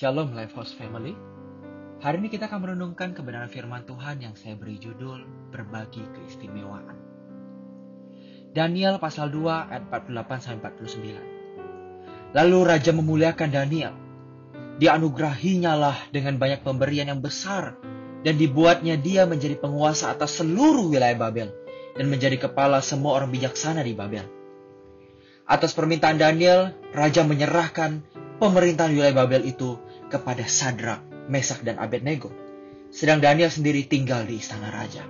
Shalom Lifehouse Family. Hari ini kita akan merenungkan kebenaran firman Tuhan yang saya beri judul Berbagi Keistimewaan. Daniel pasal 2 ayat 48 sampai 49. Lalu raja memuliakan Daniel. Dianugerahinya lah dengan banyak pemberian yang besar dan dibuatnya dia menjadi penguasa atas seluruh wilayah Babel dan menjadi kepala semua orang bijaksana di Babel. Atas permintaan Daniel, raja menyerahkan pemerintahan wilayah Babel itu kepada Sadrak, Mesak, dan Abednego. Sedang Daniel sendiri tinggal di istana raja.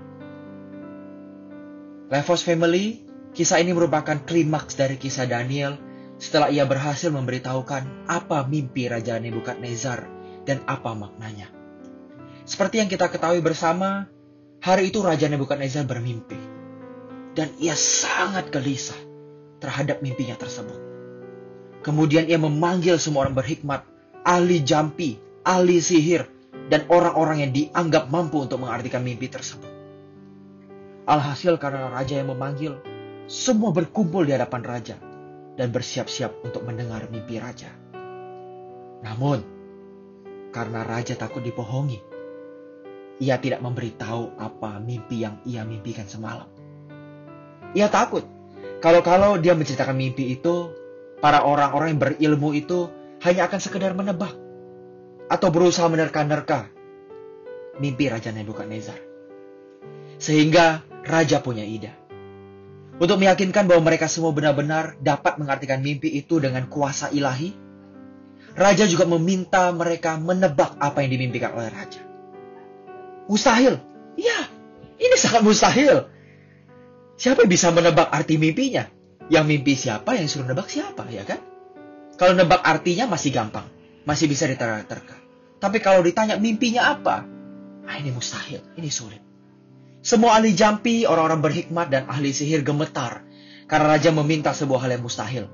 Levos Family, kisah ini merupakan klimaks dari kisah Daniel setelah ia berhasil memberitahukan apa mimpi Raja Nebukadnezar dan apa maknanya. Seperti yang kita ketahui bersama, hari itu Raja Nebukadnezar bermimpi. Dan ia sangat gelisah terhadap mimpinya tersebut. Kemudian ia memanggil semua orang berhikmat, ahli jampi, ahli sihir, dan orang-orang yang dianggap mampu untuk mengartikan mimpi tersebut. Alhasil karena raja yang memanggil, semua berkumpul di hadapan raja dan bersiap-siap untuk mendengar mimpi raja. Namun, karena raja takut dibohongi, ia tidak memberitahu apa mimpi yang ia mimpikan semalam. Ia takut kalau-kalau dia menceritakan mimpi itu, para orang-orang yang berilmu itu hanya akan sekedar menebak atau berusaha menerka-nerka mimpi Raja Nebukadnezar. Sehingga raja punya ide. Untuk meyakinkan bahwa mereka semua benar-benar dapat mengartikan mimpi itu dengan kuasa ilahi, raja juga meminta mereka menebak apa yang dimimpikan oleh raja. Mustahil. Ya, ini sangat mustahil. Siapa yang bisa menebak arti mimpinya? Yang mimpi siapa, yang suruh nebak siapa, ya kan? Kalau nebak artinya masih gampang, masih bisa diterka-terka. Tapi kalau ditanya mimpinya apa, ah ini mustahil, ini sulit. Semua ahli jampi, orang-orang berhikmat dan ahli sihir gemetar karena raja meminta sebuah hal yang mustahil.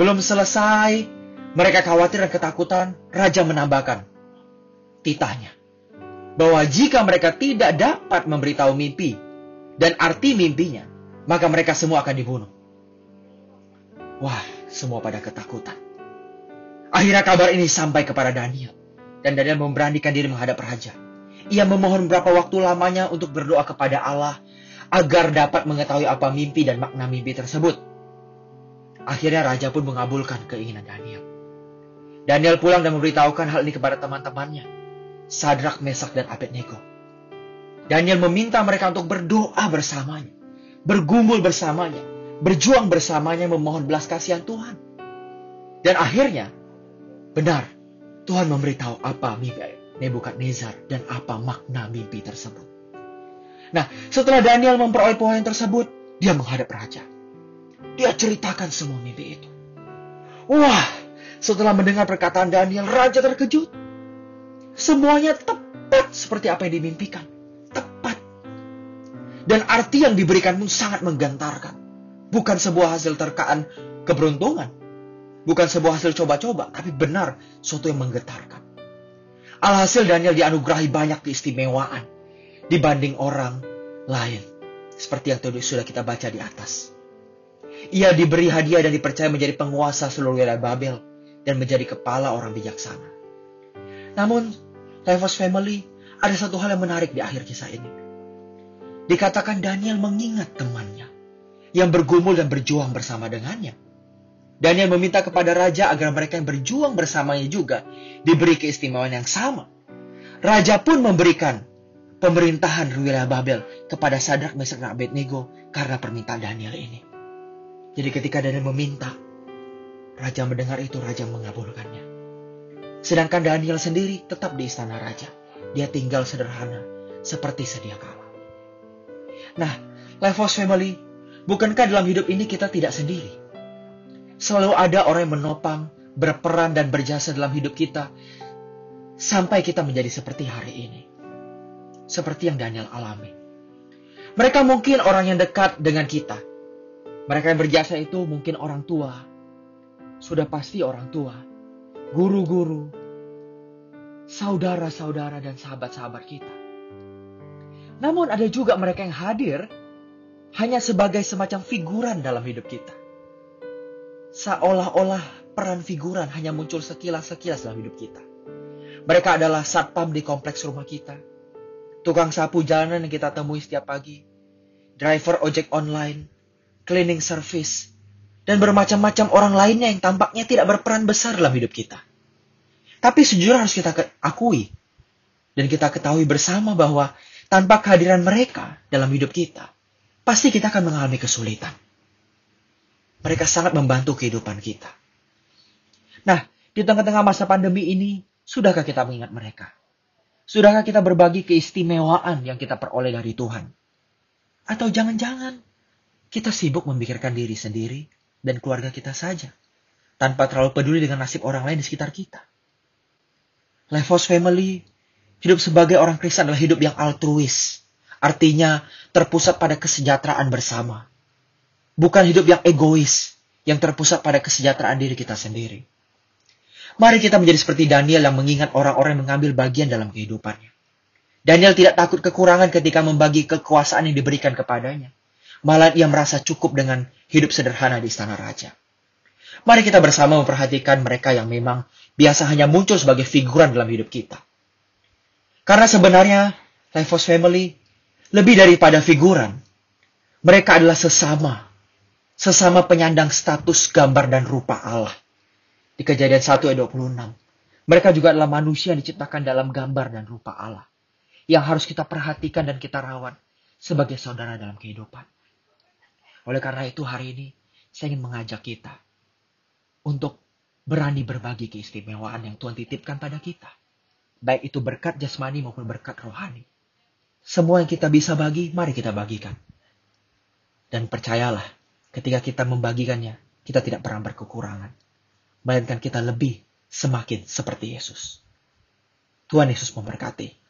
Belum selesai, mereka khawatir dan ketakutan, raja menambahkan titahnya bahwa jika mereka tidak dapat memberitahu mimpi dan arti mimpinya, maka mereka semua akan dibunuh. Wah, semua pada ketakutan. Akhirnya kabar ini sampai kepada Daniel. Dan Daniel memberanikan diri menghadap raja. Ia memohon berapa waktu lamanya untuk berdoa kepada Allah agar dapat mengetahui apa mimpi dan makna mimpi tersebut. Akhirnya raja pun mengabulkan keinginan Daniel. Daniel pulang dan memberitahukan hal ini kepada teman-temannya. Sadrak, Mesak, dan Abednego. Daniel meminta mereka untuk berdoa bersamanya, bergumul bersamanya, berjuang bersamanya memohon belas kasihan Tuhan. Dan akhirnya, benar, Tuhan memberitahu apa mimpi Nebukadnezar dan apa makna mimpi tersebut. Nah, setelah Daniel memperoleh poin tersebut, dia menghadap raja. Dia ceritakan semua mimpi itu. Wah, setelah mendengar perkataan Daniel, raja terkejut. Semuanya tepat seperti apa yang dimimpikan. Dan arti yang diberikan pun sangat menggantarkan. Bukan sebuah hasil terkaan keberuntungan. Bukan sebuah hasil coba-coba, tapi benar suatu yang menggetarkan. Alhasil Daniel dianugerahi banyak keistimewaan dibanding orang lain. Seperti yang tadi sudah kita baca di atas. Ia diberi hadiah dan dipercaya menjadi penguasa seluruh wilayah Babel dan menjadi kepala orang bijaksana. Namun, Levos Family, ada satu hal yang menarik di akhir kisah ini. Dikatakan Daniel mengingat temannya yang bergumul dan berjuang bersama dengannya. Daniel meminta kepada raja agar mereka yang berjuang bersamanya juga diberi keistimewaan yang sama. Raja pun memberikan pemerintahan wilayah Babel kepada Sadrak, Mesak, dan Abednego karena permintaan Daniel ini. Jadi ketika Daniel meminta, raja mendengar itu, raja mengabulkannya. Sedangkan Daniel sendiri tetap di istana raja. Dia tinggal sederhana seperti sedia kala. Nah, Lifehouse Family, bukankah dalam hidup ini kita tidak sendiri? Selalu ada orang yang menopang, berperan dan berjasa dalam hidup kita sampai kita menjadi seperti hari ini. Seperti yang Daniel alami. Mereka mungkin orang yang dekat dengan kita. Mereka yang berjasa itu mungkin orang tua. Sudah pasti orang tua. Guru-guru. Saudara-saudara dan sahabat-sahabat kita. Namun ada juga mereka yang hadir hanya sebagai semacam figuran dalam hidup kita. Seolah-olah peran figuran hanya muncul sekilas-sekilas dalam hidup kita. Mereka adalah satpam di kompleks rumah kita, tukang sapu jalanan yang kita temui setiap pagi, driver ojek online, cleaning service, dan bermacam-macam orang lainnya yang tampaknya tidak berperan besar dalam hidup kita. Tapi sejujurnya harus kita akui dan kita ketahui bersama bahwa tanpa kehadiran mereka dalam hidup kita, pasti kita akan mengalami kesulitan. Mereka sangat membantu kehidupan kita. Nah, di tengah-tengah masa pandemi ini, sudahkah kita mengingat mereka? Sudahkah kita berbagi keistimewaan yang kita peroleh dari Tuhan? Atau jangan-jangan kita sibuk memikirkan diri sendiri dan keluarga kita saja, tanpa terlalu peduli dengan nasib orang lain di sekitar kita? Levos Family, hidup sebagai orang Kristen adalah hidup yang altruis. Artinya terpusat pada kesejahteraan bersama. Bukan hidup yang egois, yang terpusat pada kesejahteraan diri kita sendiri. Mari kita menjadi seperti Daniel yang mengingat orang-orang yang mengambil bagian dalam kehidupannya. Daniel tidak takut kekurangan ketika membagi kekuasaan yang diberikan kepadanya. Malah ia merasa cukup dengan hidup sederhana di istana raja. Mari kita bersama memperhatikan mereka yang memang biasa hanya muncul sebagai figuran dalam hidup kita. Karena sebenarnya Lifehouse Family lebih daripada figuran. Mereka adalah sesama. Sesama penyandang status gambar dan rupa Allah. Di kejadian 1 ayat 26. Mereka juga adalah manusia yang diciptakan dalam gambar dan rupa Allah. Yang harus kita perhatikan dan kita rawat sebagai saudara dalam kehidupan. Oleh karena itu hari ini saya ingin mengajak kita untuk berani berbagi keistimewaan yang Tuhan titipkan pada kita. Baik itu berkat jasmani maupun berkat rohani. Semua yang kita bisa bagi, mari kita bagikan. Dan percayalah, ketika kita membagikannya, kita tidak pernah berkekurangan. Melainkan kita lebih semakin seperti Yesus. Tuhan Yesus memberkati.